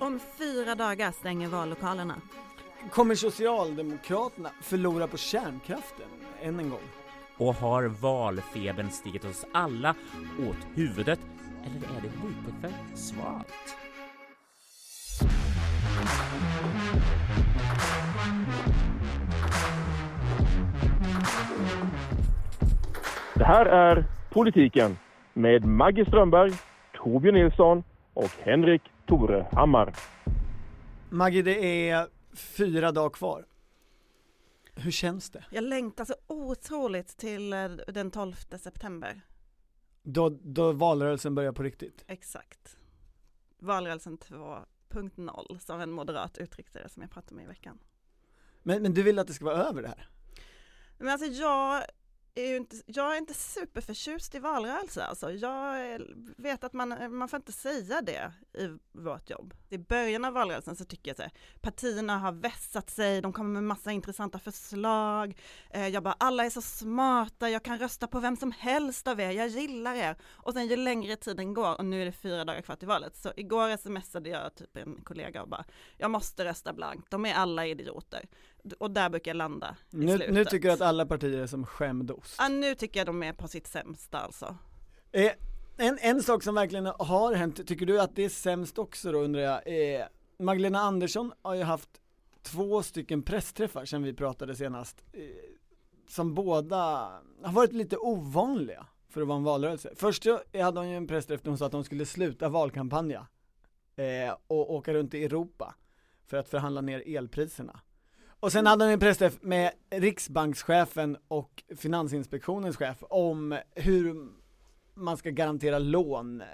Om fyra dagar stänger vallokalerna. Kommer Socialdemokraterna förlora på kärnkraften än en gång? Och har valfebern stigit oss alla åt huvudet? Eller är det lite för svalt? Det här är Politiken med Maggie Strömberg, Torbjörn Nilsson och Henrik Torehammar. Maggie, det är fyra dagar kvar. Hur känns det? Jag längtar så otroligt till eh, den 12 september. Då, då valrörelsen börjar på riktigt? Exakt. Valrörelsen 2.0 som en moderat uttryckte det som jag pratade med i veckan. Men, men du vill att det ska vara över det här? Men alltså jag är ju inte, jag är inte superförtjust i valrörelser alltså. Jag eh, vet att man, eh, man får inte säga det i vårt jobb. I början av valrörelsen så tycker jag att partierna har vässat sig, de kommer med massa intressanta förslag. Eh, jag bara, alla är så smarta, jag kan rösta på vem som helst av er, jag gillar er. Och sen ju längre tiden går, och nu är det fyra dagar kvar till valet, så igår smsade jag typ en kollega och bara, jag måste rösta blankt, de är alla idioter. Och där brukar jag landa i nu, slutet. nu tycker du att alla partier är som skämdost? Ja, nu tycker jag de är på sitt sämsta alltså. Eh, en, en sak som verkligen har hänt, tycker du att det är sämst också då undrar jag? Eh, Magdalena Andersson har ju haft två stycken pressträffar sedan vi pratade senast, eh, som båda har varit lite ovanliga för att vara en valrörelse. Först hade hon ju en pressträff där hon sa att hon skulle sluta valkampanja eh, och åka runt i Europa för att förhandla ner elpriserna. Och sen hade han en pressträff med riksbankschefen och finansinspektionens chef om hur man ska garantera lån eh,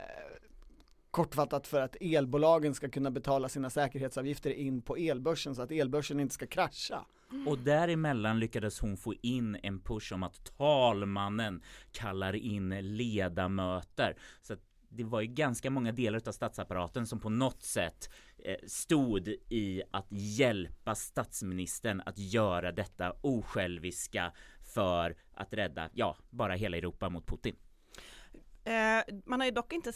kortfattat för att elbolagen ska kunna betala sina säkerhetsavgifter in på elbörsen så att elbörsen inte ska krascha. Mm. Och däremellan lyckades hon få in en push om att talmannen kallar in ledamöter. Så att det var ju ganska många delar av statsapparaten som på något sätt eh, stod i att hjälpa statsministern att göra detta osjälviska för att rädda, ja, bara hela Europa mot Putin. Eh, man har ju dock inte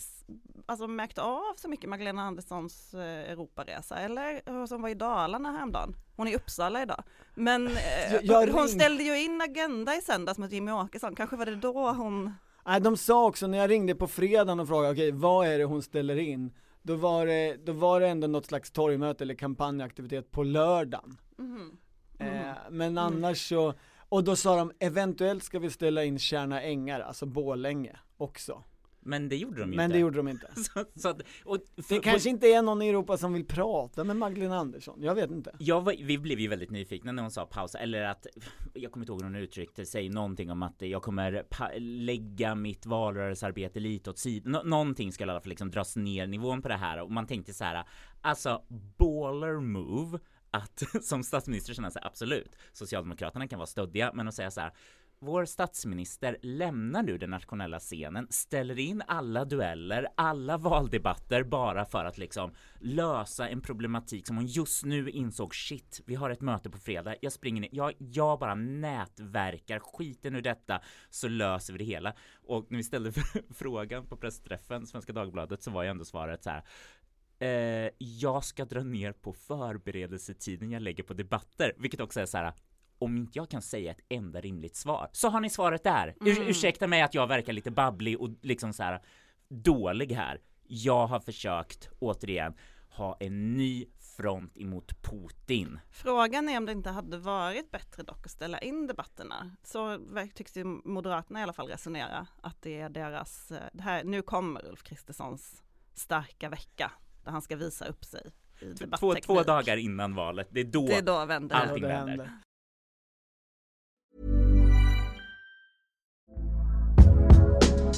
alltså, märkt av så mycket Magdalena Anderssons eh, Europaresa, eller som var i Dalarna häromdagen. Hon är i Uppsala idag. Men eh, jag, jag hon ställde ju in Agenda i söndags mot Jimmy Åkesson, kanske var det då hon Nej de sa också när jag ringde på fredagen och frågade okej okay, vad är det hon ställer in? Då var det, då var det ändå något slags torgmöte eller kampanjaktivitet på lördagen. Mm. Mm. Eh, men annars så, och då sa de eventuellt ska vi ställa in Kärna Ängar, alltså Bålänge också. Men det gjorde de ju Men inte. det gjorde de inte. så, så att, och för, det kanske inte är någon i Europa som vill prata med Magdalena Andersson, jag vet inte. Jag var, vi blev ju väldigt nyfikna när hon sa pausa, eller att, jag kommer inte ihåg hur hon uttryckte sig, någonting om att jag kommer lägga mitt valrörelsearbete lite åt sidan. Nå någonting skulle i alla fall liksom dras ner nivån på det här och man tänkte så här, alltså baller move att som statsminister känna sig absolut, Socialdemokraterna kan vara stöddiga, men att säga så här, vår statsminister lämnar nu den nationella scenen, ställer in alla dueller, alla valdebatter bara för att liksom lösa en problematik som hon just nu insåg shit, vi har ett möte på fredag, jag springer ner, jag, jag bara nätverkar skiten ur detta så löser vi det hela. Och när vi ställde frågan på pressträffen, Svenska Dagbladet, så var ju ändå svaret så här Eh, jag ska dra ner på förberedelsetiden jag lägger på debatter, vilket också är så här om inte jag kan säga ett enda rimligt svar så har ni svaret där. Ur mm. Ursäkta mig att jag verkar lite babblig och liksom så här dålig här. Jag har försökt återigen ha en ny front emot Putin. Frågan är om det inte hade varit bättre dock att ställa in debatterna. Så tycks ju Moderaterna i alla fall resonera att det är deras, eh, det här, nu kommer Ulf Kristerssons starka vecka där han ska visa upp sig i två, två dagar innan valet, det är då, det är då vänder. allting vänder.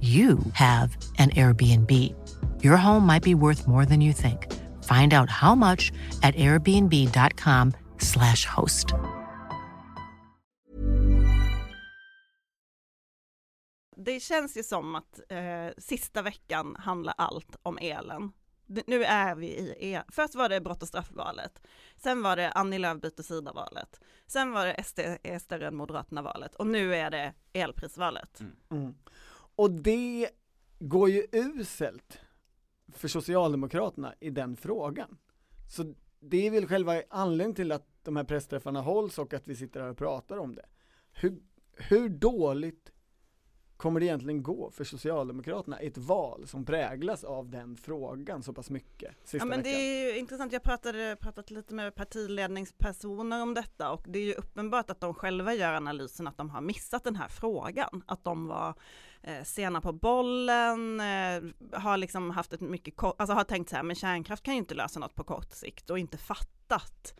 you have an Airbnb. Your home might be worth more than you think. Find out how much at airbnb.com slash host. Det känns ju som att eh, sista veckan handlar allt om elen. Nu är vi i el. Först var det brott och straffvalet. Sen var det Annie Lööf byter sida-valet. Sen var det SD är större än Moderaterna-valet. Och nu är det elprisvalet. Mm. Mm. Och det går ju uselt för Socialdemokraterna i den frågan. Så det är väl själva anledningen till att de här pressträffarna hålls och att vi sitter här och pratar om det. Hur, hur dåligt kommer det egentligen gå för Socialdemokraterna i ett val som präglas av den frågan så pass mycket Ja men det är ju intressant, jag pratade pratat lite med partiledningspersoner om detta och det är ju uppenbart att de själva gör analysen att de har missat den här frågan. Att de var eh, sena på bollen, eh, har liksom haft ett mycket kort, alltså har tänkt så här, men kärnkraft kan ju inte lösa något på kort sikt och inte fattat.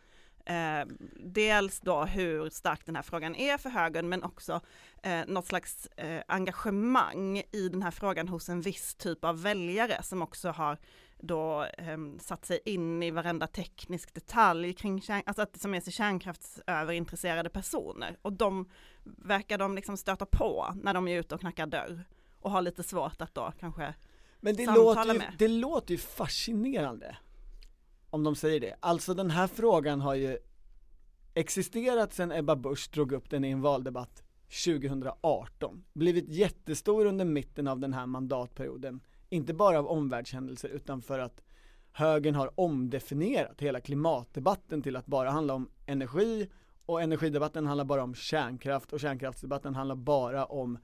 Eh, dels då hur stark den här frågan är för högern, men också eh, något slags eh, engagemang i den här frågan hos en viss typ av väljare som också har då eh, satt sig in i varenda teknisk detalj kring kärn, alltså att, som är så kärnkraftsöverintresserade personer. Och de verkar de liksom stöta på när de är ute och knackar dörr och har lite svårt att då kanske Men det låter, ju, med. det låter ju fascinerande om de säger det. Alltså den här frågan har ju existerat sedan Ebba Busch drog upp den i en valdebatt 2018. Blivit jättestor under mitten av den här mandatperioden. Inte bara av omvärldshändelser utan för att högern har omdefinierat hela klimatdebatten till att bara handla om energi och energidebatten handlar bara om kärnkraft och kärnkraftsdebatten handlar bara om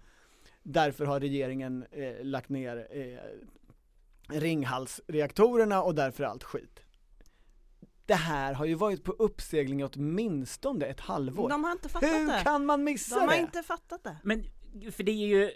därför har regeringen eh, lagt ner eh, Ringhalsreaktorerna och därför är allt skit. Det här har ju varit på uppsegling åtminstone ett halvår. De har inte fattat Hur det. kan man missa De har det? inte fattat det. Men för det är ju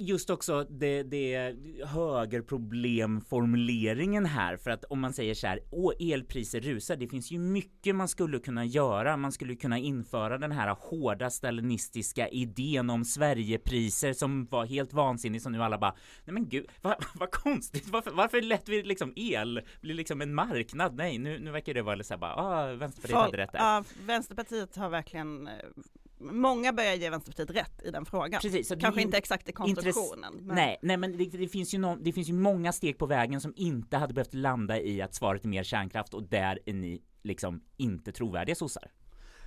just också det, det högerproblemformuleringen här för att om man säger så här, åh elpriser rusar, det finns ju mycket man skulle kunna göra. Man skulle kunna införa den här hårda stalinistiska idén om Sverigepriser som var helt vansinnig som nu alla bara, nej men gud, vad, vad konstigt, varför, varför lät vi liksom el bli liksom en marknad? Nej, nu, nu verkar det vara så här bara, ah, Vänsterpartiet hade rätt där. ja, Vänsterpartiet har verkligen eh, Många börjar ge Vänsterpartiet rätt i den frågan. Precis, Kanske ju inte exakt i konstruktionen. men- Nej, nej men det, det, finns ju nå- det finns ju många steg på vägen som inte hade behövt landa i att svaret är mer kärnkraft och där är ni liksom inte trovärdiga sossar.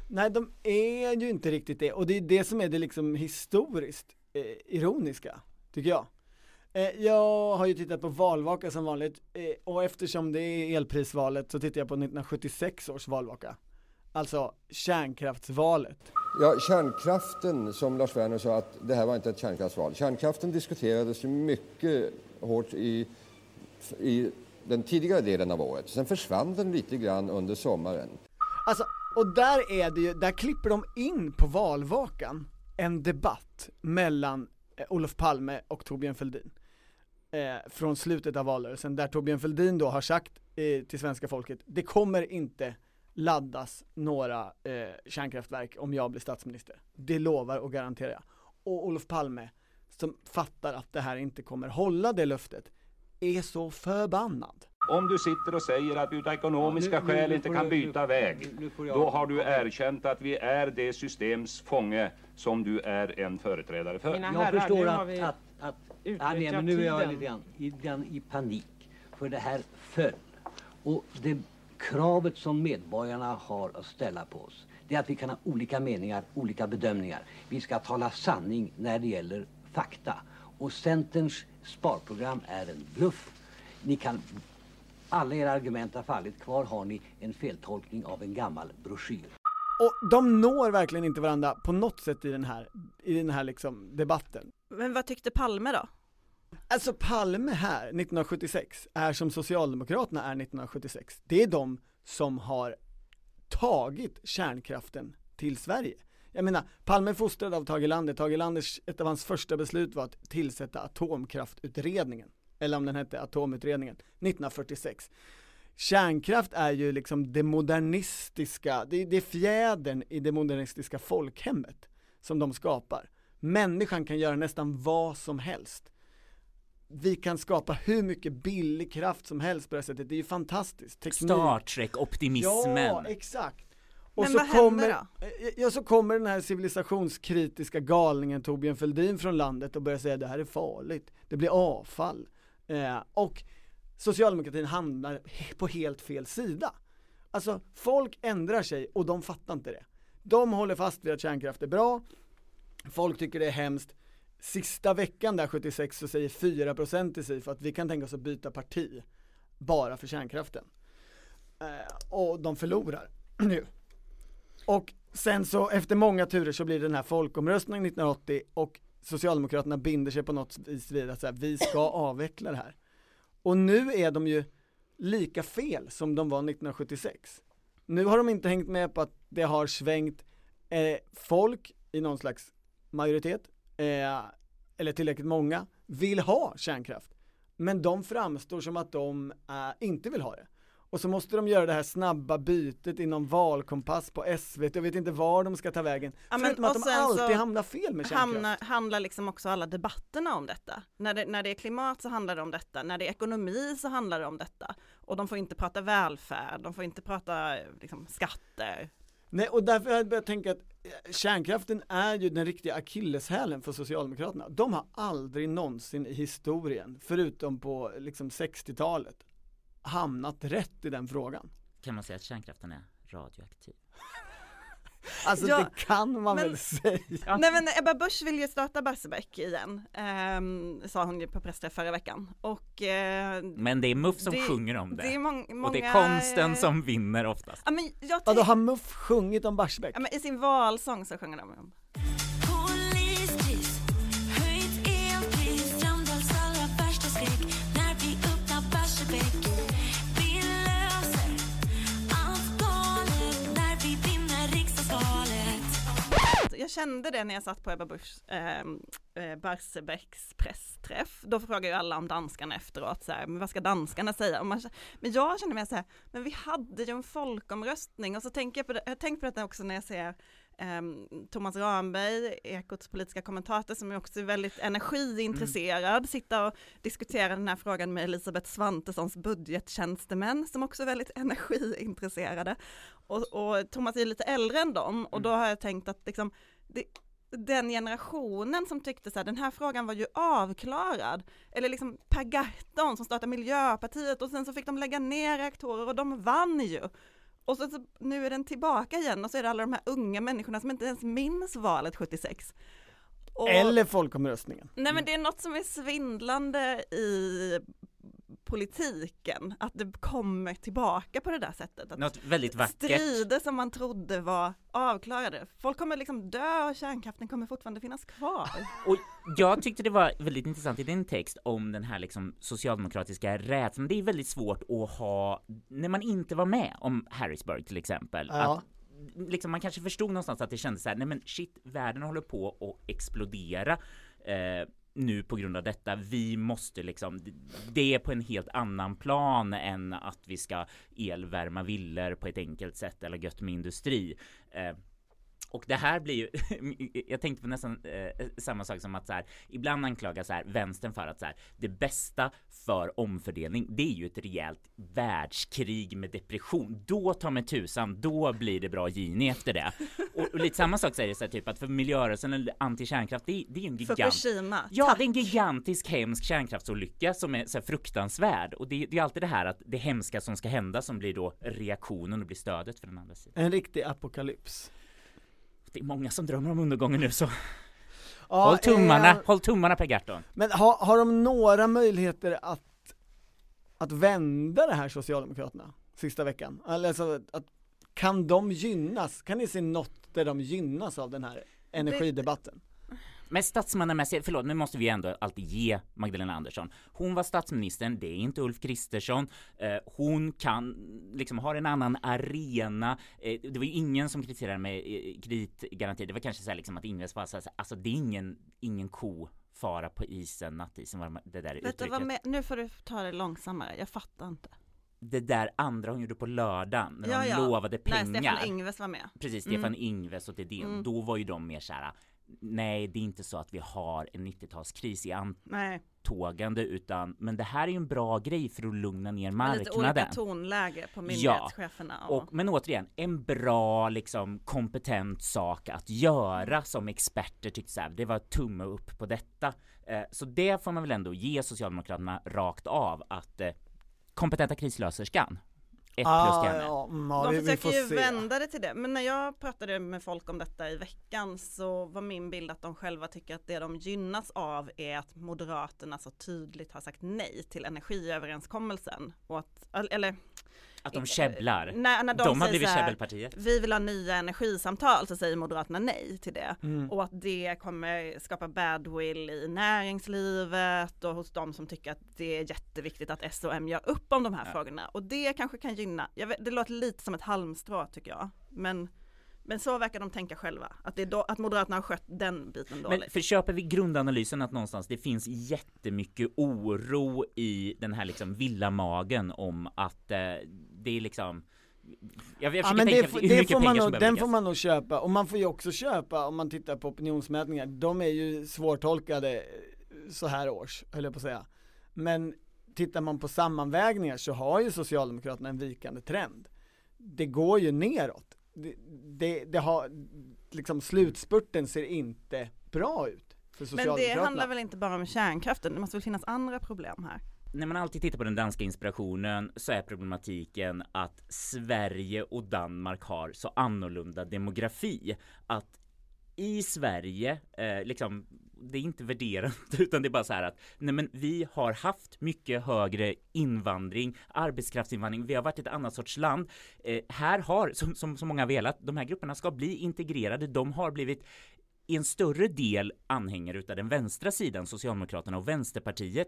Nej, de är ju inte riktigt det och det är det som är det liksom historiskt eh, ironiska, tycker jag. Eh, jag har ju tittat på valvaka som vanligt eh, och eftersom det är elprisvalet så tittar jag på 1976 års valvaka. Alltså kärnkraftsvalet. Ja, kärnkraften, som Lars Werner sa, att det här var inte ett kärnkraftsval. Kärnkraften diskuterades ju mycket hårt i, i den tidigare delen av året. Sen försvann den lite grann under sommaren. Alltså, och där är det ju, där klipper de in på valvakan en debatt mellan eh, Olof Palme och Torbjörn Fälldin. Eh, från slutet av valrörelsen, där Torbjörn Fälldin då har sagt eh, till svenska folket, det kommer inte laddas några eh, kärnkraftverk om jag blir statsminister. Det lovar och garanterar jag. Och Olof Palme, som fattar att det här inte kommer hålla det löftet, är så förbannad. Om du sitter och säger att vi av ekonomiska skäl inte kan byta väg, då har du erkänt att vi är det systems fånge som du är en företrädare för. Mina Jag herrar, förstår nu att, vi att, att ja, nej, men nu är jag lite grann, grann i panik. För det här föll. Och det kravet som medborgarna har att ställa på oss, det är att vi kan ha olika meningar, olika bedömningar. Vi ska tala sanning när det gäller fakta. Och Centerns sparprogram är en bluff. Ni kan, alla era argument har fallit. Kvar har ni en feltolkning av en gammal broschyr. Och de når verkligen inte varandra på något sätt i den här, i den här liksom debatten. Men vad tyckte Palme då? Alltså Palme här, 1976, är som Socialdemokraterna är 1976. Det är de som har tagit kärnkraften till Sverige. Jag menar, Palme är fostrad av Tage Erlander. Tage Erlanders, ett av hans första beslut var att tillsätta atomkraftutredningen. Eller om den hette atomutredningen, 1946. Kärnkraft är ju liksom det modernistiska, det, det är fjädern i det modernistiska folkhemmet som de skapar. Människan kan göra nästan vad som helst vi kan skapa hur mycket billig kraft som helst på det här sättet, det är ju fantastiskt. Teknik. Star Trek-optimismen. Ja, exakt. Och Men så vad händer kommer, då? eh, Ja, så kommer den här civilisationskritiska galningen Torbjörn Fälldin från landet och börjar säga det här är farligt, det blir avfall. Eh, och socialdemokratin hamnar på helt fel sida. Alltså, folk ändrar sig och de fattar inte det. De håller fast vid att kärnkraft är bra, folk tycker det är hemskt. Sista veckan där 76 så säger 4% i SIFO att vi kan tänka oss att byta parti bara för kärnkraften. Eh, och de förlorar nu. Och sen så efter många turer så blir det den här folkomröstningen 1980 och Socialdemokraterna binder sig på något vis vid att så här, vi ska avveckla det här. Och nu är de ju lika fel som de var 1976. Nu har de inte hängt med på att det har svängt eh, folk i någon slags majoritet, eh, eller tillräckligt många, vill ha kärnkraft. Men de framstår som att de eh, inte vill ha det. Och så måste de göra det här snabba bytet inom valkompass på SVT, jag vet inte var de ska ta vägen. Ja, men- Förutom att de alltid hamnar fel med kärnkraft. Hamnar, handlar liksom också alla debatterna om detta. När det, när det är klimat så handlar det om detta, när det är ekonomi så handlar det om detta. Och de får inte prata välfärd, de får inte prata liksom, skatter. Nej, och därför har jag börjat tänka att eh, kärnkraften är ju den riktiga akilleshälen för Socialdemokraterna. De har aldrig någonsin i historien, förutom på liksom 60-talet, hamnat rätt i den frågan. Kan man säga att kärnkraften är radioaktiv? Alltså Ja, det kan man men- väl säga. Nej men Ebba Busch vill ju starta Barsebäck igen, ehm, sa hon ju på pressträff förra veckan. Och eh, Men det är MUF som Det- sjunger om det. det många... Och det är konsten eh, som vinner oftast. Ja men jag Vadå, tänk, har MUF sjungit om Barsebäck? ja, men i sin valsång så sjunger de om Jag kände det när jag satt på Ebba Buschs ehm, eh, Barsebäcks pressträff. Då frågar ju alla om danskarna efteråt, så här, men vad ska danskarna säga? Man, men jag kände mig så här, men vi hade ju en folkomröstning och så tänker jag på det, jag har tänkt på detta också när jag ser Thomas Ramberg, Ekots politiska kommentator som är också väldigt energiintresserad, sitta och diskutera den här frågan med Elisabeth Svantessons budgettjänstemän som också är väldigt energiintresserade. Och, och Thomas är lite äldre än dem och då har jag tänkt att liksom, det, den generationen som tyckte så här, den här frågan var ju avklarad. Eller liksom Per Gahrton som startade Miljöpartiet och sen så fick de lägga ner reaktorer och de vann ju. Och så, så nu är den tillbaka igen och så är det alla de här unga människorna som inte ens minns valet 76. Och, Eller folkomröstningen. Nej men det är något som är svindlande i politiken, att det kommer tillbaka på det där sättet. Att Något väldigt vackert. strider som man trodde var avklarade. Folk kommer liksom dö och kärnkraften kommer fortfarande finnas kvar. Och jag tyckte det var väldigt intressant i din text om den här liksom socialdemokratiska rädslan. Det är väldigt svårt att ha, när man inte var med om Harrisburg till exempel, Ja. att liksom man kanske förstod någonstans att det kändes så här, nej men shit, världen håller på att explodera. Eh, nu på grund av detta. Vi måste liksom, det är på en helt annan plan än att vi ska elvärma villor på ett enkelt sätt eller gött med industri. Eh, och det här blir ju, jag tänkte på nästan eh, samma sak som att så här, ibland anklagas så här, vänstern för att så här, det bästa för omfördelning, det är ju ett rejält världskrig med depression. Då tar med tusan, då blir det bra Gini efter det. Och, och lite samma sak säger det så här, typ att för miljörörelsen eller anti-kärnkraft, det, är- det är en gigant Fukushima, Ja, tack. det är en gigantisk hemsk kärnkraftsolycka som är så här fruktansvärd och det, det är alltid det här att det hemska som ska hända som blir då reaktionen och blir stödet för den andra sidan. En riktig apokalyps. Det är många som drömmer om undergången nu så Ja, håll tummarna, eh, håll tummarna Per Gahrton. Men har, har de några möjligheter att, att vända det här Socialdemokraterna sista veckan? Eller alltså, att, kan de gynnas? Kan ni se något där de gynnas av den här energidebatten? Men statsmannamässigt, förlåt nu måste vi ändå alltid ge Magdalena Andersson. Hon var statsministern, det är inte Ulf Kristersson. Eh, hon kan, liksom har en annan arena. Eh, det var ju ingen som kritiserade med eh, kreditgaranti. Det var kanske så här liksom att Ingves var så här, alltså det är ingen, ingen ko fara på isen, nattisen, vad det där Vet uttrycket. med, nu får du ta det långsammare, jag fattar inte. Det där andra hon gjorde på lördagen, när Ja, de ja. lovade När pengar. Stefan Ingves var med. Precis, Mm. Stefan Ingves och Thedéen, Mm. då var ju de mer såhär nej det är inte så att vi har en 90-talskris i Nej, antågande utan men det här är ju en bra grej för att lugna ner med lite olika marknaden. tonläge på myndighetscheferna. Och, men återigen, en bra liksom kompetent sak att göra som experter tyckte så här, det var tumme upp på detta. Eh, så det får man väl ändå ge Socialdemokraterna rakt av att eh, kompetenta krislöserskan, ett plus till henne. ja, mm, ja, de försöker ju se. vända det till det, men när jag pratade med folk om detta i veckan så var min bild att de själva tycker att det de gynnas av är att Moderaterna så tydligt har sagt nej till energiöverenskommelsen och att, eller Att de käbblar. när, när de, De har blivit här, käbbelpartiet. vi vill ha nya energisamtal så säger Moderaterna nej till det Mm. och att det kommer skapa badwill i näringslivet och hos de som tycker att det är jätteviktigt att S och M gör upp om de här Ja. frågorna och det kanske kan gynna, vet, det låter lite som ett halmstrå tycker jag, men men så verkar de tänka själva, att, det då, att Moderaterna har skött den biten Men dåligt. för köper vi grundanalysen att någonstans det finns jättemycket oro i den här liksom villamagen om att eh, det är liksom jag, jag Ja, men det, det får man nog, den läggas. får man nog köpa, och man får ju också köpa om man tittar på opinionsmätningar, de är ju svårtolkade så här års, höll jag på att säga. Men tittar man på sammanvägningar så har ju Socialdemokraterna en vikande trend. Det går ju neråt. Det, det, det har, liksom slutspurten ser inte bra ut för Men Socialdemokraterna. det handlar väl inte bara om kärnkraften, det måste väl finnas andra problem här? När man alltid tittar på den danska inspirationen så är problematiken att Sverige och Danmark har så annorlunda demografi. Att i Sverige, eh, liksom, det är inte värderande utan det är bara så här att nej men vi har haft mycket högre invandring, arbetskraftsinvandring, vi har varit ett annat sorts land. Eh, här har, som, som så många velat, de här grupperna ska bli integrerade, de har blivit i en större del anhängare utav den vänstra sidan, Socialdemokraterna och Vänsterpartiet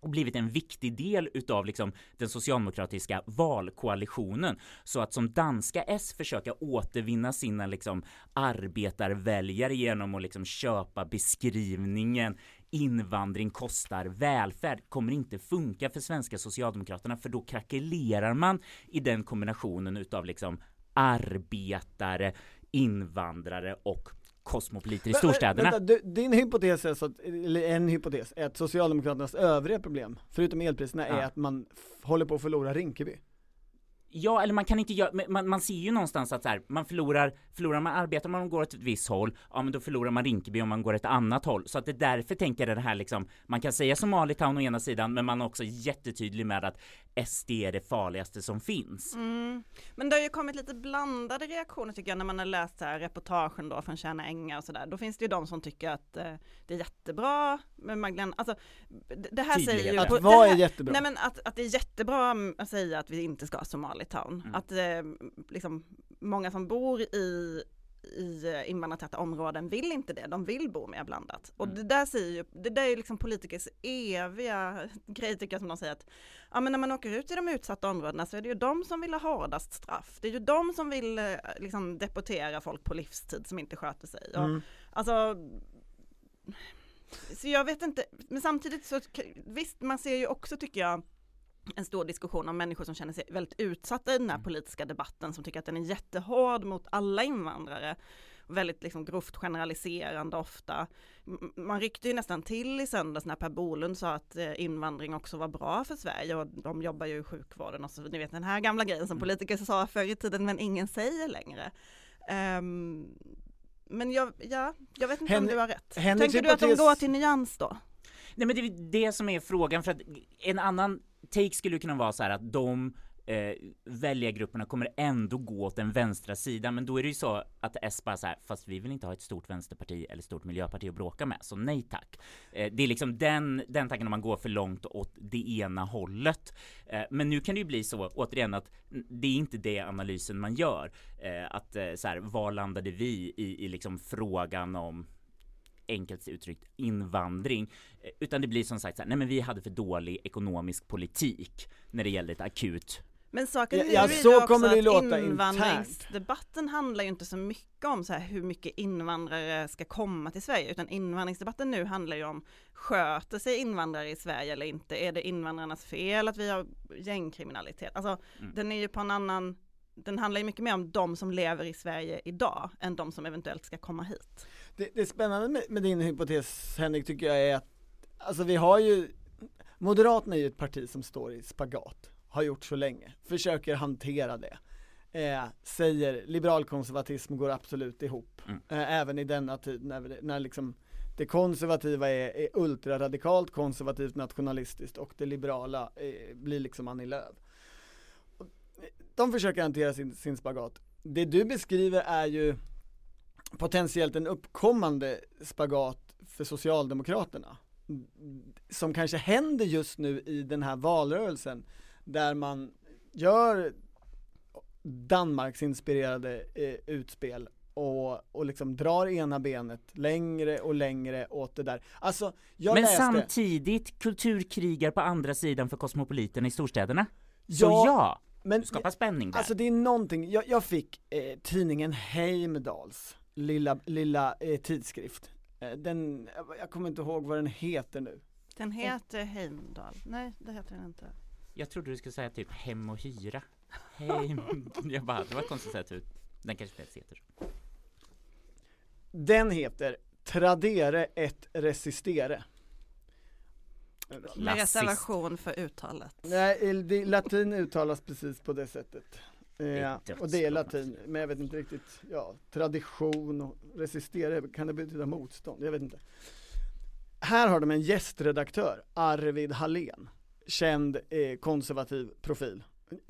och blivit en viktig del utav liksom den socialdemokratiska valkoalitionen. Så att som danska S försöka återvinna sina liksom arbetarväljare genom att liksom köpa beskrivningen invandring kostar välfärd kommer inte funka för svenska socialdemokraterna för då krackelerar man i den kombinationen utav liksom arbetare, invandrare och kosmopoliter i storstäderna. Vänta, du, din hypotes är så att, eller en hypotes, är att Socialdemokraternas övriga problem, förutom elpriserna, är Ja. att man håller på att förlora Rinkeby. Ja, eller man kan inte göra, man, man ser ju någonstans att så här, man förlorar, förlorar man arbetar man går åt ett visst håll, ja men då förlorar man Rinkeby om man går ett annat håll. Så att det är därför tänker jag det här liksom, man kan säga Somalitown å ena sidan, men man är också jättetydlig med att SD är det farligaste som finns. Mm. Men det har ju kommit lite blandade reaktioner tycker jag när man har läst så här reportagen då från Tjärna Ängar och sådär. Då finns det ju de som tycker att eh, det är jättebra med Magdalena, alltså det, här säger ju... Att vad det är jättebra? Nej men att, att det är jättebra att säga att vi inte ska ha Somalitown. Mm. Att eh, liksom många som bor i i eh, invandrartäta områden vill inte det, de vill bo mer blandat. Och Mm. det där säger ju, det där är ju liksom politikers eviga grej tycker jag som de säger att ja men när man åker ut i de utsatta områdena så är det ju de som vill ha hårdast straff. Det är ju de som vill eh, liksom deportera folk på livstid som inte sköter sig. Och, Mm. Alltså så jag vet inte, men samtidigt så visst man ser ju också tycker jag en stor diskussion om människor som känner sig väldigt utsatta i den här politiska debatten som tycker att den är jättehård mot alla invandrare. Väldigt liksom grovt generaliserande ofta. Man ryckte ju nästan till i söndags när Per Bolund sa att eh, invandring också var bra för Sverige och de jobbar ju i sjukvården och så, ni vet den här gamla grejen som politiker sa förr i tiden men ingen säger längre. Ehm, men jag, ja, jag vet inte Hen- om du har rätt. Henriks Tänker du att de går till nyans då? Nej men det är det som är frågan för att en annan take skulle kunna vara så här att de eh, väljargrupperna kommer ändå gå åt den vänstra sidan men då är det ju så att S bara så här, fast vi vill inte ha ett stort vänsterparti eller stort miljöparti att bråka med så nej tack. Eh, det är liksom den, den tanken om man går för långt åt det ena hållet. Eh, men nu kan det ju bli så återigen att det är inte det analysen man gör. Eh, att eh, så här, var landade vi i, i liksom frågan om enkelt uttryckt invandring Eh, utan det blir som sagt så här, nej men vi hade för dålig ekonomisk politik när det gällde ett akut Men saken Ja, är ja, ju så också kommer det att invandringsdebatten handlar ju inte så mycket om så här hur mycket invandrare ska komma till Sverige, utan invandringsdebatten nu handlar ju om sköter sig invandrare i Sverige eller inte? Är det invandrarnas fel att vi har gängkriminalitet? Alltså Mm. den är ju på en annan den handlar ju mycket mer om de som lever i Sverige idag än de som eventuellt ska komma hit. Det, det spännande med, med din hypotes Henrik tycker jag är att, alltså vi har ju, Moderaterna är ju ett parti som står i spagat, har gjort så länge, försöker hantera det. Eh, säger liberalkonservatism går absolut ihop, Mm. eh, även i denna tid när, när liksom det konservativa är, är ultraradikalt konservativt nationalistiskt och det liberala eh, blir liksom Annie Lööf. De försöker hantera sin, sin spagat. Det du beskriver är ju potentiellt en uppkommande spagat för Socialdemokraterna som kanske händer just nu i den här valrörelsen där man gör Danmarks inspirerade eh, utspel och, och liksom drar ena benet längre och längre åt det där. Alltså, jag Men läste, samtidigt kulturkrigar på andra sidan för kosmopoliterna i storstäderna. Så Ja, ja, men skapar spänning där. Alltså det är någonting, jag, jag fick eh, tidningen Heimdals lilla, lilla eh, tidskrift. Eh, den, jag kommer inte ihåg vad den heter nu. Den heter Heimdal. Nej, det heter den inte. Jag trodde du skulle säga typ hem och hyra. Hem. Jag bara, det var konstigt sätt ut. Den kanske inte heter så. Den heter Tradere et resistere. Med reservation för uttalet. Nej, det, latin uttalas precis på det sättet. Är och det är latin, men jag vet inte riktigt, ja, tradition och resistere, kan det betyda motstånd? Jag vet inte. Här har de en gästredaktör, Arvid Hallén, känd eh, konservativ profil,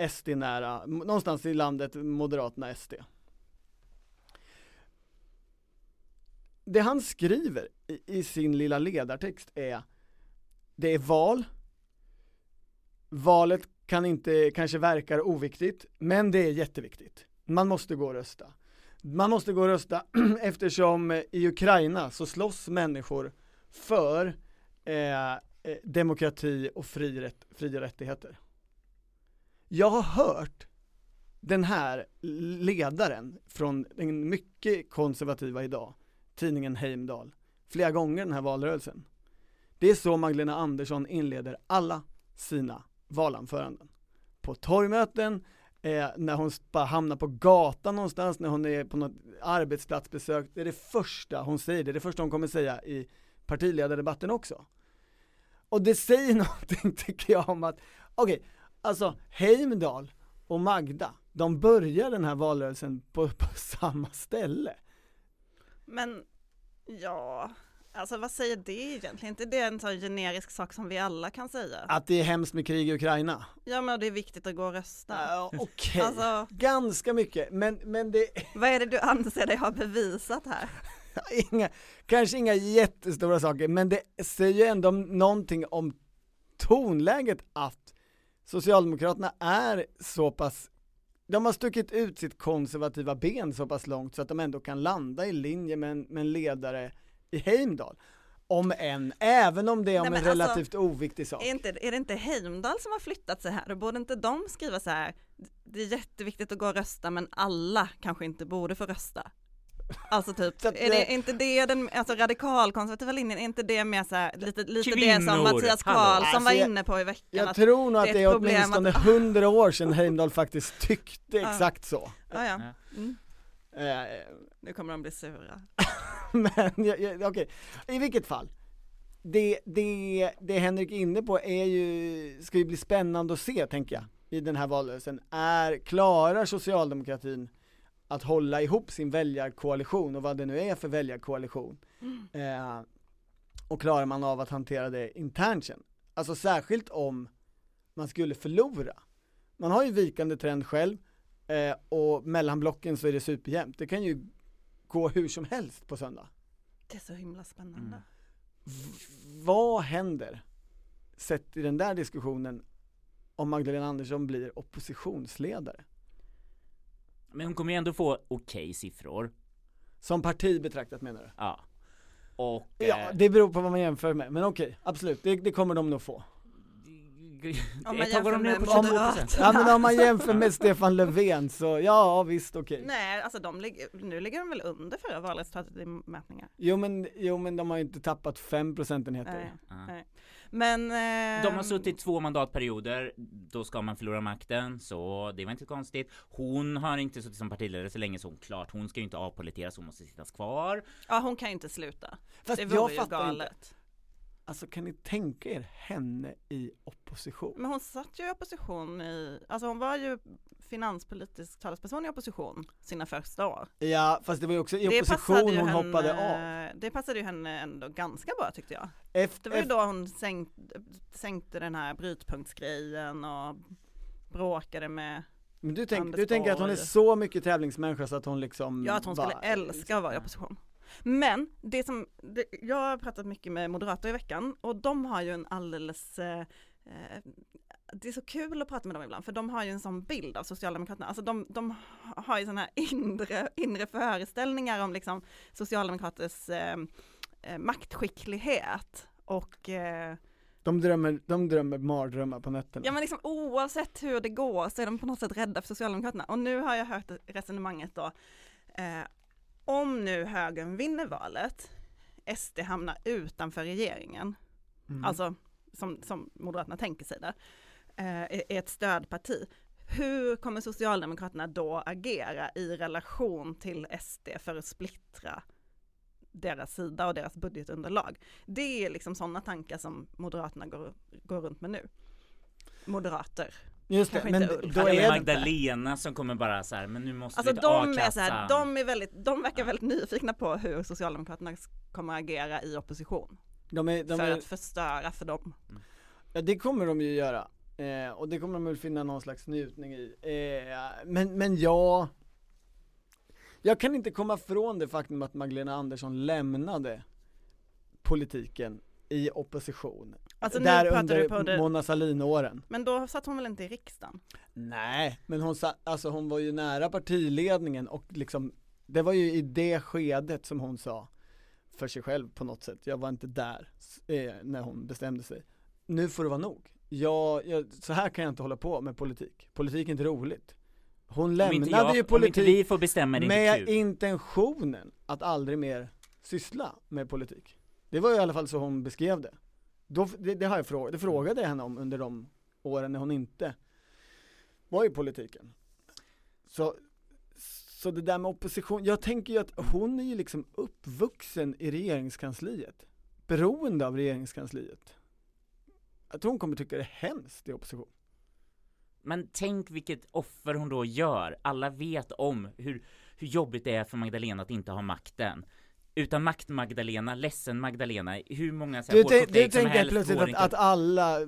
SD-nära, någonstans i landet Moderaterna SD. Det han skriver i, i sin lilla ledartext är det är val, valet kan inte, kanske verkar oviktigt, men det är jätteviktigt. Man måste gå och rösta. Man måste gå och rösta eftersom i Ukraina så slåss människor för eh, eh, demokrati och fri rätt, fria rättigheter. Jag har hört den här ledaren från den mycket konservativa idag, tidningen Heimdal, flera gånger den här valrörelsen. Det är så Magdalena Andersson inleder alla sina valanföranden. På torgmöten, eh, när hon bara hamnar på gatan någonstans, när hon är på något arbetsplatsbesök, det är det första hon säger, det är det första hon kommer säga i partiledardebatten också. Och det säger någonting tycker jag om att, okej, alltså Heimdal och Magda, de börjar den här valrörelsen på, på samma ställe. Men ja, alltså vad säger det egentligen? inte det en sån generisk sak som vi alla kan säga? Att det är hemskt med krig i Ukraina. Ja men det är viktigt att gå och rösta. Ja, Okej, Alltså, ganska mycket, men, men det vad är det du anser dig ha bevisat här? inga, kanske inga jättestora saker, men det säger ju ändå någonting om tonläget att Socialdemokraterna är så pass de har stuckit ut sitt konservativa ben så pass långt så att de ändå kan landa i linje med en, med en ledare i Heimdal. Om en, även om det är om Nej, en alltså, relativt oviktig sak. Är, inte, är det inte Heimdal som har flyttat sig här? Borde inte de skriva så här, det är jätteviktigt att gå och rösta men alla kanske inte borde få rösta. Alltså typ, är det inte det den alltså radikalkonservativa linjen, är inte det mer så här, lite, lite det som Kvinnor, Mattias. Karlsson var Alltså, jag- inne på i veckan? Jag tror nog att det är åtminstone att- hundra år sedan Heimdal faktiskt tyckte exakt så. ja, ja. Ja. Mm. Eh, Nu kommer de bli sura. Men okej, i vilket fall. Det, det, det Henrik är inne på är ju, ska ju bli spännande att se tänker jag, i den här valrörelsen. Är, klarar socialdemokratin att hålla ihop sin väljarkoalition och vad det nu är för väljarkoalition? Eh, och klarar man av att hantera det internt sen? Alltså särskilt om man skulle förlora. Man har ju vikande trend själv eh, och mellan blocken så är det superjämnt. Det kan ju gå hur som helst på söndag. Det är så himla spännande. Mm. Vad händer, sett i den där diskussionen, om Magdalena Andersson blir oppositionsledare? Men hon kommer ju ändå få okej siffror. Som parti betraktat menar du? Ja. Och... Ja, eh, det beror på vad man jämför med, men okej, absolut, det, det kommer de nog få. Om man jämför med på 22 Moderaterna. Ja men om man jämför med Stefan Löfven så, ja visst okej. Nej, alltså de ligger, nu ligger de väl under förra valresultatet i mätningar. Jo men, jo men de har ju inte tappat fem procentenheter. Nej, Ja. nej. Men... Eh, De har suttit två mandatperioder, då ska man förlora makten, så det var inte konstigt. Hon har inte suttit som partiledare så länge så hon klart, hon ska ju inte avpoliteras, hon måste sitta kvar. Ja hon kan ju inte sluta. Fast det jag vore ju fattar inte. Alltså kan ni tänka er henne i opposition? Men hon satt ju i opposition i, alltså hon var ju finanspolitisk talesperson i opposition sina första år. Ja, fast det var ju också i Det opposition hon henne, hoppade av. Det passade ju henne ändå ganska bra tyckte jag. Efter, Det var ju då hon sänkte, sänkte den här brytpunktsgrejen och bråkade med, men du, tänk, du tänker att hon är så mycket tävlingsmänniska så att hon liksom ja att hon skulle var- älska att vara i opposition. Men det som, det, jag har pratat mycket med moderater i veckan och de har ju en alldeles eh, eh, det är så kul att prata med dem ibland för de har ju en sån bild av Socialdemokraterna. Alltså de, de har ju sådana här inre, inre föreställningar om liksom Socialdemokraters eh, eh, maktskicklighet och eh, De drömmer, de drömmer mardrömmar på nätterna. Ja men liksom oavsett hur det går så är de på något sätt rädda för Socialdemokraterna. Och nu har jag hört resonemanget då, eh, om nu högern vinner valet, SD hamnar utanför regeringen, Mm. alltså som, som Moderaterna tänker sig eh, är är ett stödparti. Hur kommer Socialdemokraterna då agera i relation till SD för att splittra deras sida och deras budgetunderlag? Det är liksom sådana tankar som Moderaterna går, går runt med nu. Moderater. Just det, men Ulf. då är det, Magdalena som kommer bara så här, men nu måste Alltså vi de är så här, a-kassa. de är väldigt, de verkar väldigt nyfikna på hur Socialdemokraterna kommer agera i opposition. de är, de för är, att förstöra för dem. ja det kommer de ju göra. Eh, och det kommer de väl finna någon slags njutning i. Eh, men, men ja, jag kan inte komma från det faktum att Magdalena Andersson lämnade politiken i opposition. Alltså nu Där under du på det, Mona Sahlin-åren. men då satt hon väl inte i riksdagen? Nej, men hon, sa, alltså hon var ju nära partiledningen och liksom Det var ju i det skedet som hon sa för sig själv på något sätt, jag var inte där eh, när hon bestämde sig. Nu får det vara nog, jag, jag, så här kan jag inte hålla på med politik, politik är inte roligt. Hon lämnade jag, ju politik med intentionen att aldrig mer syssla med politik. Det var i alla fall så hon beskrev det då, det, det har jag frågat, det frågade jag henne om under de åren när hon inte var i politiken Så, så det där med opposition, jag tänker ju att hon är ju liksom uppvuxen i regeringskansliet Beroende av regeringskansliet Jag tror hon kommer tycka det är hemskt i opposition Men tänk vilket offer hon då gör. Alla vet om hur, hur jobbigt det är för Magdalena att inte ha makten. Utan makt Magdalena, ledsen Magdalena, hur många så här Du, och du tänker plötsligt att, att alla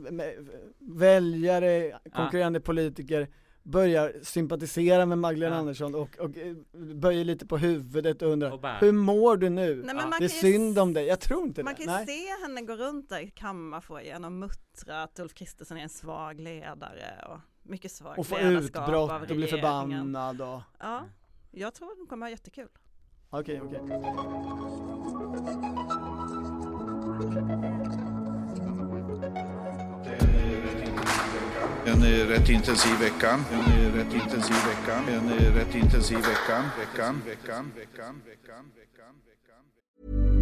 väljare, konkurrerande politiker börjar sympatisera med Magdalena Ja. Andersson och, och eh, böjer lite på huvudet och undrar Och bara- Hur mår du nu? Nej, men Ja, man det är synd om dig, jag tror inte Man det. kan ju se henne gå runt där i kammarfoajén och muttra att Ulf Kristersson är en svag ledare och mycket svagt Och få utbrott och bli förbannad och Ja, jag tror att hon kommer ha jättekul. Okej, okej. En rätt intensiv vecka. En rätt intensiv vecka. En rätt intensiv vecka. Veckan, veckan, veckan, veckan, veckan, veckan.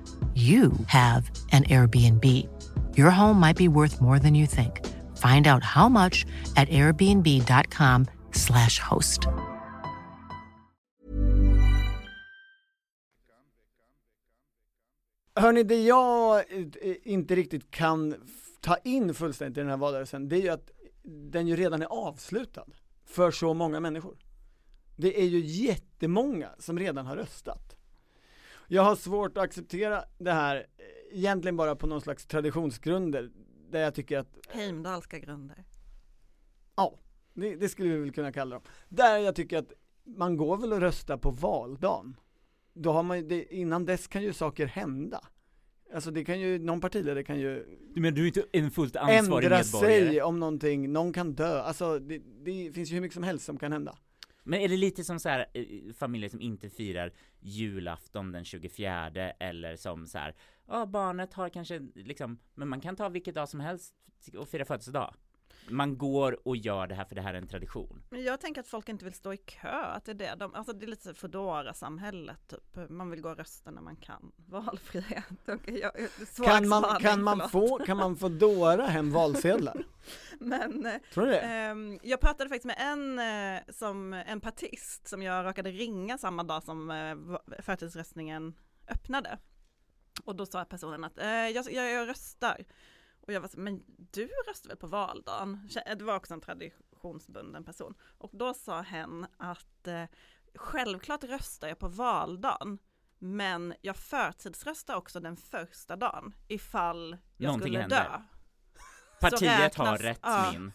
you have an Airbnb. Your home might be worth more than you think. Find out how much at airbnb.com/slash host. Hörni, det jag eh, inte riktigt kan ta in fullständigt i den här valrörelsen, det är ju att den ju redan är avslutad för så många människor. Det är ju jättemånga som redan har röstat. Jag har svårt att acceptera det här, eh, egentligen bara på någon slags traditionsgrunder, där jag tycker att Heimdalska grunder. Ja, det, det skulle vi väl kunna kalla dem. Där jag tycker att man går väl och röstar på valdagen. Då har man ju, det, innan dess kan ju saker hända. Alltså det kan ju, någon partiledare kan ju Du menar du är inte en fullt ansvarig ändra medborgare? sig om någonting, någon kan dö, alltså det, det finns ju hur mycket som helst som kan hända. Men är det lite som så här eh, familjer som inte firar julafton den 24 eller som så här, ja barnet har kanske liksom, men man kan ta vilket dag som helst och fira födelsedag. Man går och gör det här för det här är en tradition. Men jag tänker att folk inte vill stå i kö, att det är det. De, alltså det är lite foodora samhället typ. Man vill gå och rösta när man kan. Valfrihet. Okej, jag, Kan man, spaning, kan man förlåt. få, kan man få dåra hem valsedlar? Men eh, Tror du det? ehm, jag pratade faktiskt med en, eh, som, en partist som jag råkade ringa samma dag som eh, förtidsröstningen öppnade. Och då sa personen att eh, jag, jag, jag röstar. Och jag var så, men du röstar väl på valdagen? Kä- Det var också en traditionsbunden person. Och då sa hen att eh, självklart röstar jag på valdagen. Men jag förtidsröstar också den första dagen ifall jag Någonting skulle händer. dö. Partiet har räknas- rätt ja. min.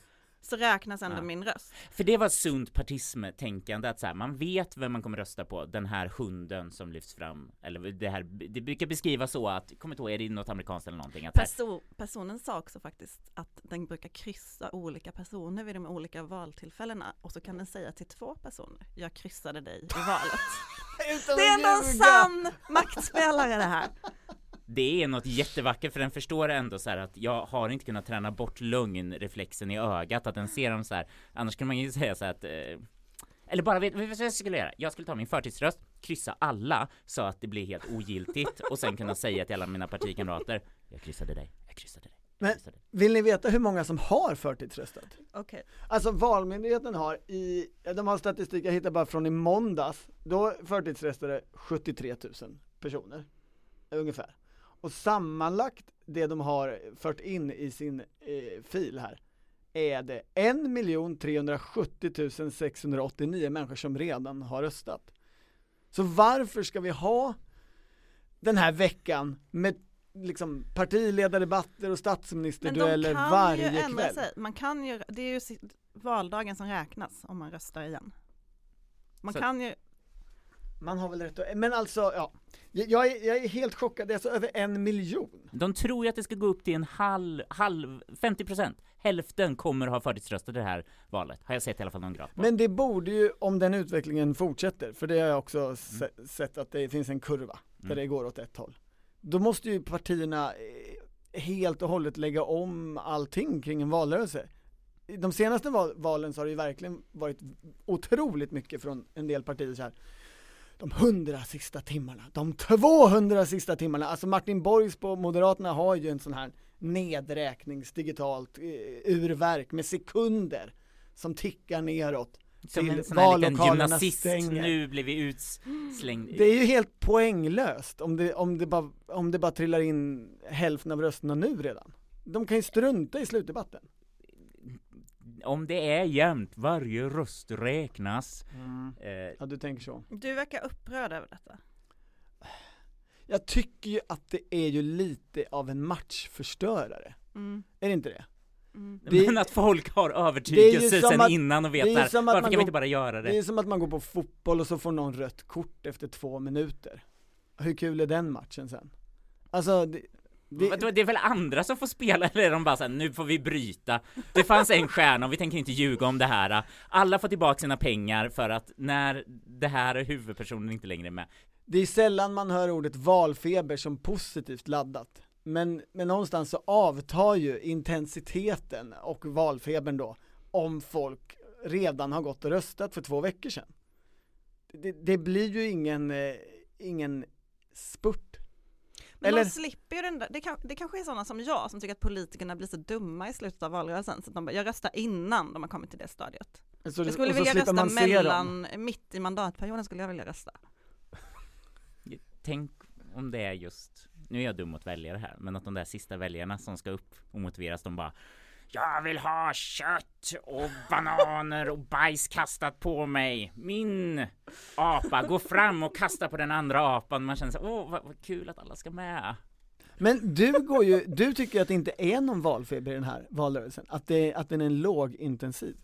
Så räknas ändå Ja. min röst. För det var sunt partism-tänkande att så här, man vet vem man kommer rösta på, den här hunden som lyfts fram, eller det här, det brukar beskrivas så att, kommer inte ihåg, är det något amerikanskt eller någonting? Att så här, Perso personen sa också faktiskt att den brukar kryssa olika personer vid de olika valtillfällena och så kan den säga till två personer, jag kryssade dig i valet. Det är ljuga. sann maktspelare det här. Det är något jättevackert för den förstår ändå så här att jag har inte kunnat träna bort lögnreflexen i ögat, att den ser dem så här. annars kan man ju säga så här att eh, eller bara, vet du vad jag skulle göra? Jag skulle ta min förtidsröst, kryssa alla så att det blir helt ogiltigt och sen kunna säga till alla mina partikamrater Jag kryssade dig, jag kryssade dig, jag Men kryssade dig. vill ni veta hur många som har förtidsröstat? Okej. Alltså Valmyndigheten har i, de har statistik, jag hittar bara från i måndags, då förtidsröstade 73 000 personer, ungefär. Och sammanlagt det de har fört in i sin eh, fil här, är det 1 370 689 människor som redan har röstat. Så varför ska vi ha den här veckan med liksom partiledardebatter och statsministerdueller varje ju ändra kväll? sig. Man kan ju, det är ju valdagen som räknas om man röstar igen. Man Så- kan ju, Man har väl rätt att, men alltså ja, jag är, jag är helt chockad, det är alltså över en miljon. De tror ju att det ska gå upp till en halv, halv, 50% Hälften kommer ha förtidsröstat det här valet, har jag sett i alla fall någon graf på. Men det borde ju, om den utvecklingen fortsätter, för det har jag också se, sett att det finns en kurva, där Mm. det går åt ett håll. Då måste ju partierna eh, helt och hållet lägga om allting kring en valrörelse. De senaste val, valen så har det ju verkligen varit otroligt mycket från en del partier så här. De hundra sista timmarna, de 200 sista timmarna, alltså Martin Borgs på Moderaterna har ju en sån här nedräknings digitalt eh, urverk med sekunder som tickar neråt Som en sån här liten gymnasist, stänger. nu blir vi utslängd. Det är ju helt poänglöst om det, om det, bara, om det bara trillar in hälften av rösterna nu redan. De kan ju strunta i slutdebatten. Om det är jämnt, varje röst räknas. Eh, Ja, du tänker så. du verkar upprörd över detta. Jag tycker ju att det är ju lite av en matchförstörare. Mm. Är det inte det? Mm. Det- men att folk har övertygelse sen att- innan och vet varför man kan vi går- inte bara göra det? Det är som att man går på fotboll och så får någon rött kort efter två minuter. Hur kul är den matchen sen? Alltså, det, det, det, är väl andra som får spela, eller är de bara såhär, nu får vi bryta. Det fanns en stjärna och vi tänker inte ljuga om det här. Alla får tillbaka sina pengar för att när det här är huvudpersonen inte längre är med. det är sällan man hör ordet valfeber som positivt laddat. Men, men någonstans så avtar ju intensiteten och valfebern då om folk redan har gått och röstat för två veckor sedan. Det, det blir ju ingen, eh, ingen spurt. Men Eller- de slipper ju den där, det, kan, det kanske är sådana som jag som tycker att politikerna blir så dumma i slutet av valrörelsen så att de bara, jag röstar innan de har kommit till det stadiet. Så, Jag skulle vilja rösta se dem. mellan, mitt i mandatperioden skulle jag vilja rösta. Tänk om det är just, nu är jag dum mot väljare här, men att de där sista väljarna som ska upp och motiveras, de bara jag vill ha kött och bananer och bajs kastat på mig. Min apa, gå fram och kasta på den andra apan. Man känner så åh vad, vad kul att alla ska med. Men du går ju, du tycker att det inte är någon valfeber i den här valrörelsen? Att, det, att den är lågintensiv?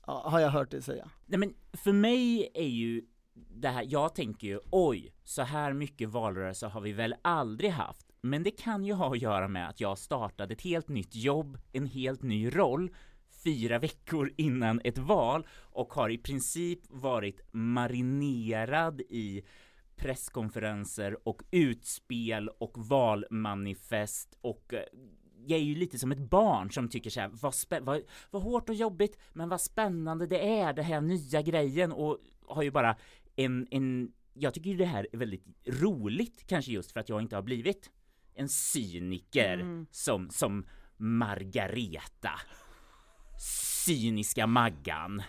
Har jag hört dig säga. Nej men för mig är ju det här, jag tänker ju oj, så här mycket valrörelse har vi väl aldrig haft. Men det kan ju ha att göra med att jag startade ett helt nytt jobb, en helt ny roll fyra veckor innan ett val och har i princip varit marinerad i presskonferenser och utspel och valmanifest och eh, jag är ju lite som ett barn som tycker så här, vad, vad, vad hårt och jobbigt, men vad spännande det är, det här nya grejen. Och har ju bara en, en jag tycker ju det här är väldigt roligt, kanske just för att jag inte har blivit en cyniker Mm. som, som Margareta. Cyniska Maggan.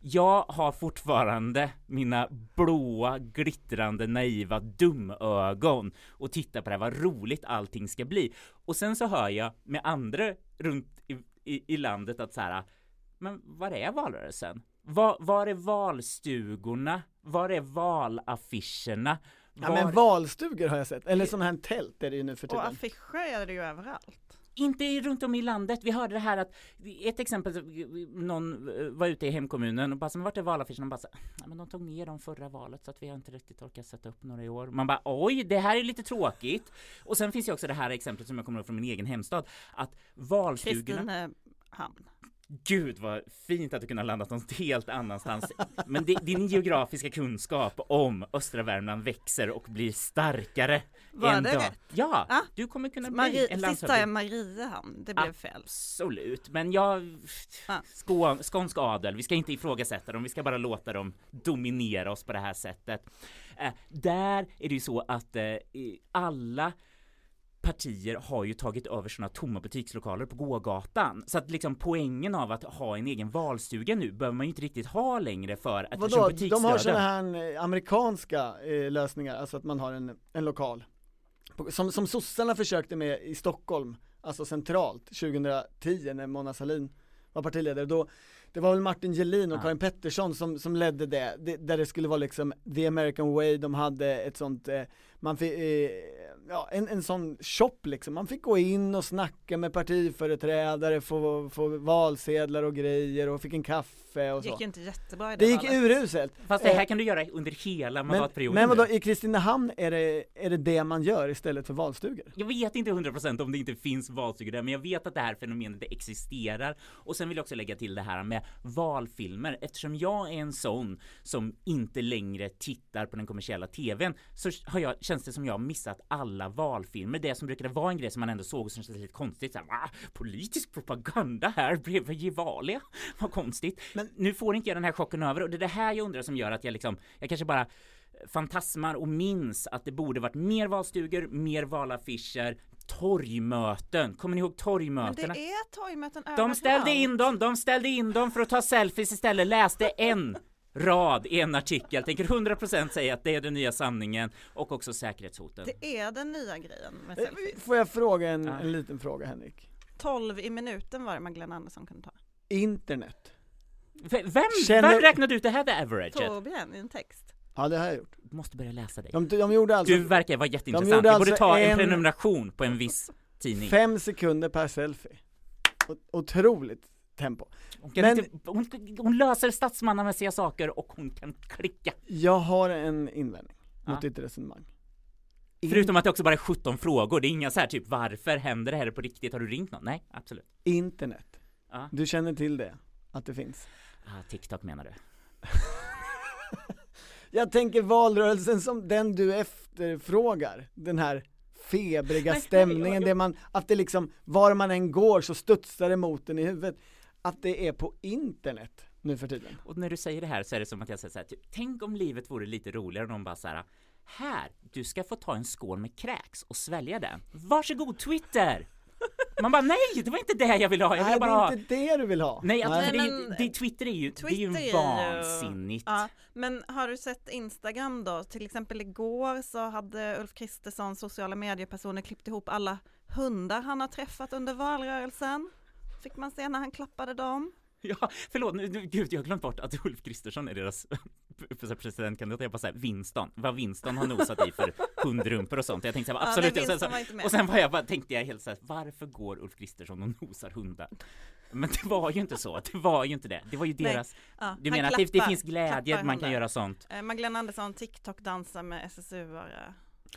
Jag har fortfarande mina blåa, glittrande, naiva dumögon och tittar på det här, vad roligt allting ska bli. Och sen så hör jag med andra runt i, i, i landet att så här, men var är valrörelsen? Var, var är valstugorna? Var är valaffischerna? Ja Var- men valstugor har jag sett, eller sådana här tält är det ju nu för Och tiden. affischer är det ju överallt. Inte runt om i landet. Vi hörde det här att, ett exempel, någon eh, var ute i hemkommunen och bara, så, men vart är valaffischerna? Och bara, så, "Ja, men de tog ner dem förra valet så att vi har inte riktigt orkat sätta upp några i år. Man bara, oj, det här är lite tråkigt. Och sen finns ju också det här exemplet som jag kommer ihåg från min egen hemstad, att valstugorna Kristinehamn. Gud vad fint att du kunde ha landat något helt annanstans. Men di- din geografiska kunskap om östra Värmland växer och blir starkare. Var en det dag. rätt? Ja, Ah, du kommer kunna bli Mari- en sista är landshövding. Mariehamn, det blev fel. Absolut, men jag... Ah. Skå, skånsk adel, vi ska inte ifrågasätta dem, vi ska bara låta dem dominera oss på det här sättet. Eh, där är det ju så att eh, alla partier har ju tagit över sådana tomma butikslokaler på gågatan. Så att liksom poängen av att ha en egen valstuga nu behöver man ju inte riktigt ha längre för att Vadå, de har sådana här eh, amerikanska eh, lösningar, alltså att man har en, en lokal. Som, som sossarna försökte med i Stockholm, alltså centralt, 2010 när Mona Sahlin var partiledare. Då, det var väl Martin Gelin och Ja. Karin Pettersson som, som ledde det, det, där det skulle vara liksom the American way, de hade ett sånt, eh, man fick, eh, ja en, en sån shop liksom, man fick gå in och snacka med partiföreträdare, få, få valsedlar och grejer och fick en kaffe och Det så. gick ju inte jättebra i det Det gick valet. uruselt. Fast det här Eh, kan du göra under hela men, mandatperioden men vadå, nu. i Kristinehamn är det, är det det man gör istället för valstugor? Jag vet inte 100% om det inte finns valstugor där, men jag vet att det här fenomenet det existerar. Och sen vill jag också lägga till det här med valfilmer. Eftersom jag är en sån som inte längre tittar på den kommersiella TVn så har jag, känns det som jag har missat alla valfilmer. Det som brukade vara en grej som man ändå såg och som kändes lite konstigt. Så här? Politisk propaganda här bredvid Gevalia? Vad konstigt. Men nu får inte jag den här chocken över och det är det här jag undrar som gör att jag liksom, jag kanske bara fantasmar och minns att det borde varit mer valstugor, mer valaffischer, torgmöten. Kommer ni ihåg Men torgmötena? det är torgmöten De överallt. ställde in dem, de ställde in dem för att ta selfies istället, läste en rad i en artikel. Tänker 100% säga att det är den nya sanningen och också säkerhetshoten. Det är den nya grejen med Eh, selfies. Får jag fråga en, Ja. en liten fråga Henrik? 12 i minuten var det Magdalena Andersson kunde ta. Internet. V- Vem, Känner- vem räknade ut det här the average? Torbjörn i en text. Ja det har jag gjort. Du måste börja läsa dig. De, de gjorde alltså Du verkar vara jätteintressant. gjorde Vi borde alltså ta en en- prenumeration på en viss tidning. fem sekunder per selfie. O- Otroligt tempo. Hon, Men- inte, hon, hon löser statsmannamässiga saker och hon kan klicka. Jag har en invändning mot Ja. ditt resonemang. Förutom att det också bara är 17 frågor. Det är inga så här typ varför händer det här på riktigt? Har du ringt någon? Nej, absolut. Internet. Ja. Du känner till det? Att det finns? Ah, TikTok menar du? Jag tänker valrörelsen som den du efterfrågar, den här febriga stämningen, det man, att det liksom, var man än går så studsar det mot en i huvudet. Att det är på internet nu för tiden. Och när du säger det här så är det som att jag säger så här, typ, tänk om livet vore lite roligare och de bara så här, här, du ska få ta en skål med kräks och svälja den. Varsågod Twitter! Man bara nej, det var inte det jag ville ha, jag Nej, ville det bara ha är inte det du vill ha. Nej, alltså, Nej, det, är ju- men- det, Twitter är ju, det Twitter är ju- vansinnigt. Ja, men har du sett Instagram då? Till exempel igår så hade Ulf Kristersson, sociala mediepersoner, klippt ihop alla hundar han har träffat under valrörelsen. Fick man se när han klappade dem. Ja, förlåt, nu, gud jag har glömt bort att Ulf Kristersson är deras presidentkandidat. Jag bara säger Winston, vad Winston har nosat i för hundrumpor och sånt. Jag tänkte så här, Ja, absolut, sen, Winston så, med. och sen var jag bara, tänkte jag helt så här, varför går Ulf Kristersson och nosar hundar? Men det var ju inte så, det var ju inte det. Det var ju deras, Ja, du menar att det, det klappar- finns glädje klappar man kan göra sånt? Eh, Magdalena Andersson TikTok-dansar med SSU-are.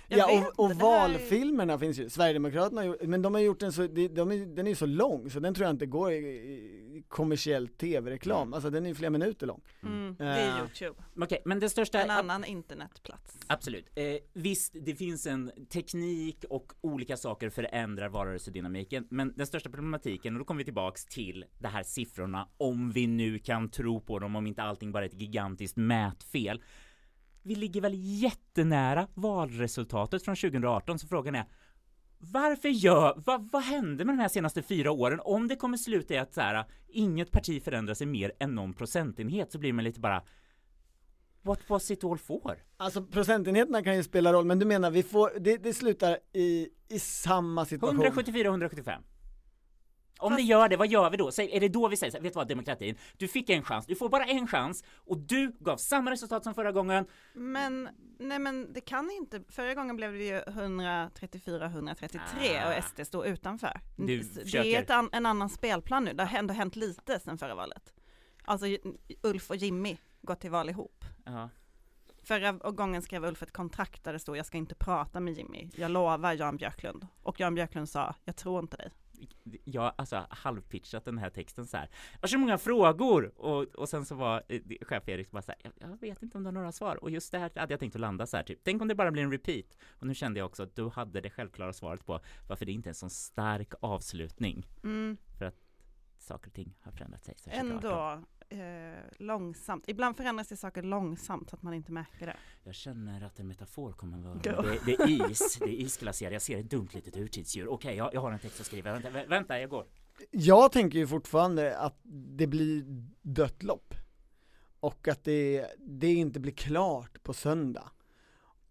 Jag Ja och, och här är- valfilmerna finns ju, Sverigedemokraterna har gjort, men de har gjort en så, de, de är, den är ju så lång så den tror jag inte går i, i kommersiell tv-reklam, alltså den är ju flera minuter lång. Mm, det är Eh, Youtube. Okej, men det största... En annan internetplats. Absolut. Eh, visst, det finns en teknik och olika saker förändrar valrörelsedynamiken, men den största problematiken, och då kommer vi tillbaks till de här siffrorna, om vi nu kan tro på dem, om inte allting bara är ett gigantiskt mätfel. Vi ligger väl jättenära valresultatet från 2018, så frågan är varför gör, vad, vad hände med de här senaste fyra åren? Om det kommer sluta i att så här, inget parti förändrar sig mer än någon procentenhet så blir man lite bara What was it all for? Alltså procentenheterna kan ju spela roll, men du menar vi får, det, det slutar i, i samma situation? 174 175. Om det gör det, vad gör vi då? Säg, är det då vi säger så här, vet du vad demokratin, du fick en chans, du får bara en chans och du gav samma resultat som förra gången. Men, nej men det kan inte, förra gången blev det ju 134-133 Ah. och SD står utanför. Du det försöker- är ett an, en annan spelplan nu, det har ändå hänt lite sedan förra valet. Alltså Ulf och Jimmy går till val ihop. Ja. Förra gången skrev Ulf ett kontrakt där det stod jag ska inte prata med Jimmy, jag lovar Jan Björklund. Och Jan Björklund sa, jag tror inte dig. Jag alltså halvpitchat den här texten så här. Jag har så många frågor! Och, och sen så var eh, chef Erik bara så här, jag, jag vet inte om du har några svar. Och just det här hade jag tänkt att landa så här typ. Tänk om det bara blir en repeat. Och nu kände jag också att du hade det självklara svaret på varför det inte är en sån stark avslutning. Mm. För att saker och ting har förändrat sig. 2018. Ändå eh, långsamt, ibland förändras det saker långsamt så att man inte märker det. Jag känner att en metafor kommer vara det, det är is, det är is skulle jag ser ett dumt litet urtidsdjur. Okej, jag, jag har en text att skriva. Vänta, vä- vänta jag går. Jag tänker ju fortfarande att det blir dött lopp. Och att det, det inte blir klart på söndag.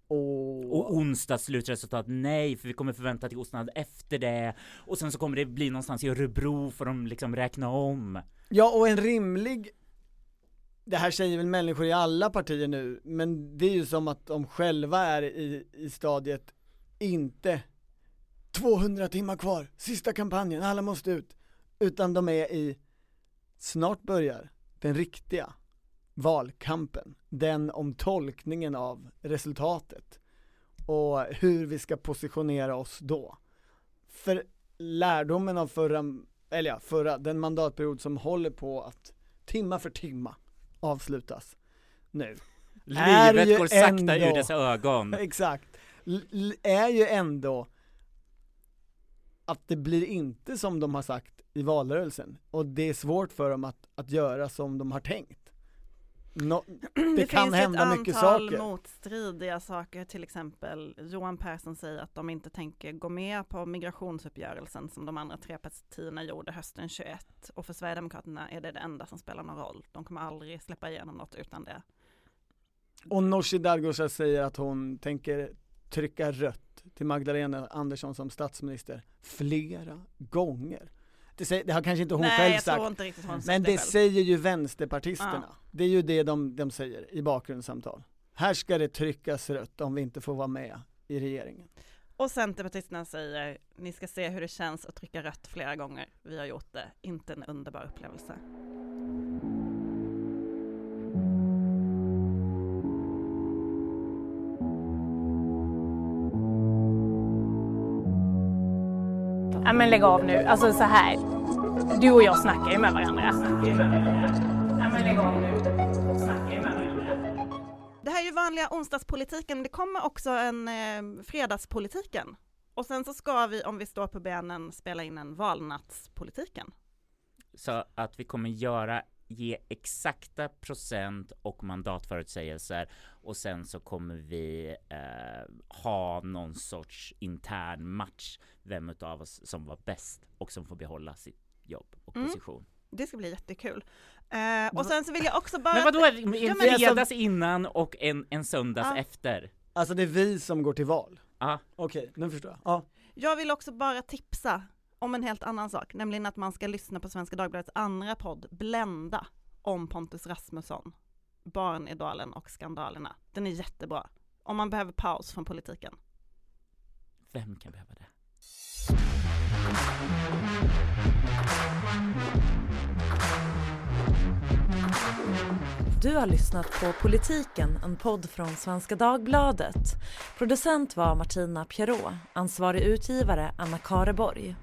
Och, Och onsdag slutresultat, nej, för vi kommer förvänta till ostnad efter det. Och sen så kommer det bli någonstans i Örebro för de liksom räkna om. Ja, och en rimlig det här säger väl människor i alla partier nu, men det är ju som att de själva är i, i stadiet inte 200 timmar kvar, sista kampanjen, alla måste ut. Utan de är i, snart börjar den riktiga valkampen. Den om tolkningen av resultatet och hur vi ska positionera oss då. För lärdomen av förra, eller ja, förra, den mandatperiod som håller på att timma för timma avslutas nu. Livet går sakta ändå- ur dess ögon. Exakt. Är ju ändå att det blir inte som de har sagt i valrörelsen och det är svårt för dem att, att göra som de har tänkt. Nå- det, kan finns hända ett mycket antal saker. motstridiga saker, till exempel Johan Persson säger att de inte tänker gå med på migrationsuppgörelsen som de andra tre partierna gjorde hösten 21 och för Sverigedemokraterna är det det enda som spelar någon roll. De kommer aldrig släppa igenom något utan det. Och Nooshi Dadgostar säger att hon tänker trycka rött till Magdalena Andersson som statsminister flera gånger. Det, det har kanske inte hon Nej, själv sagt, inte riktigt hon men det det säger ju vänsterpartisterna. Ja. Det är ju det de, de säger i bakgrundssamtal. Här ska det tryckas rött om vi inte får vara med i regeringen. Och Centerpartisterna säger, ni ska se hur det känns att trycka rött flera gånger. Vi har gjort det, inte en underbar upplevelse. Ja men lägg av nu, alltså så här. Du och jag snackar ju med varandra. Ja men lägg av nu. Det här är ju vanliga onsdagspolitiken, men det kommer också en eh, fredagspolitiken. Och sen så ska vi, om vi står på benen, spela in en valnattspolitiken. Så att vi kommer göra, ge exakta procent och mandatförutsägelser och sen så kommer vi eh, ha någon sorts intern match, vem utav oss som var bäst och som får behålla sitt jobb och Mm. position. Det ska bli jättekul. Eh, och sen så vill jag också bara... Men vadå, Ja, en men- fredags innan och en, en söndags Ja. efter? Alltså det är vi som går till val. Ja. Okej, nu förstår jag. Ja. Jag vill också bara tipsa om en helt annan sak, nämligen att man ska lyssna på Svenska Dagbladets andra podd, Blända, om Pontus Rasmusson, Barnidolen och skandalerna. Den är jättebra. Om man behöver paus från politiken. Vem kan behöva det? Du har lyssnat på Politiken, en podd från Svenska Dagbladet. Producent var Martina Pierrot, ansvarig utgivare Anna Kareborg.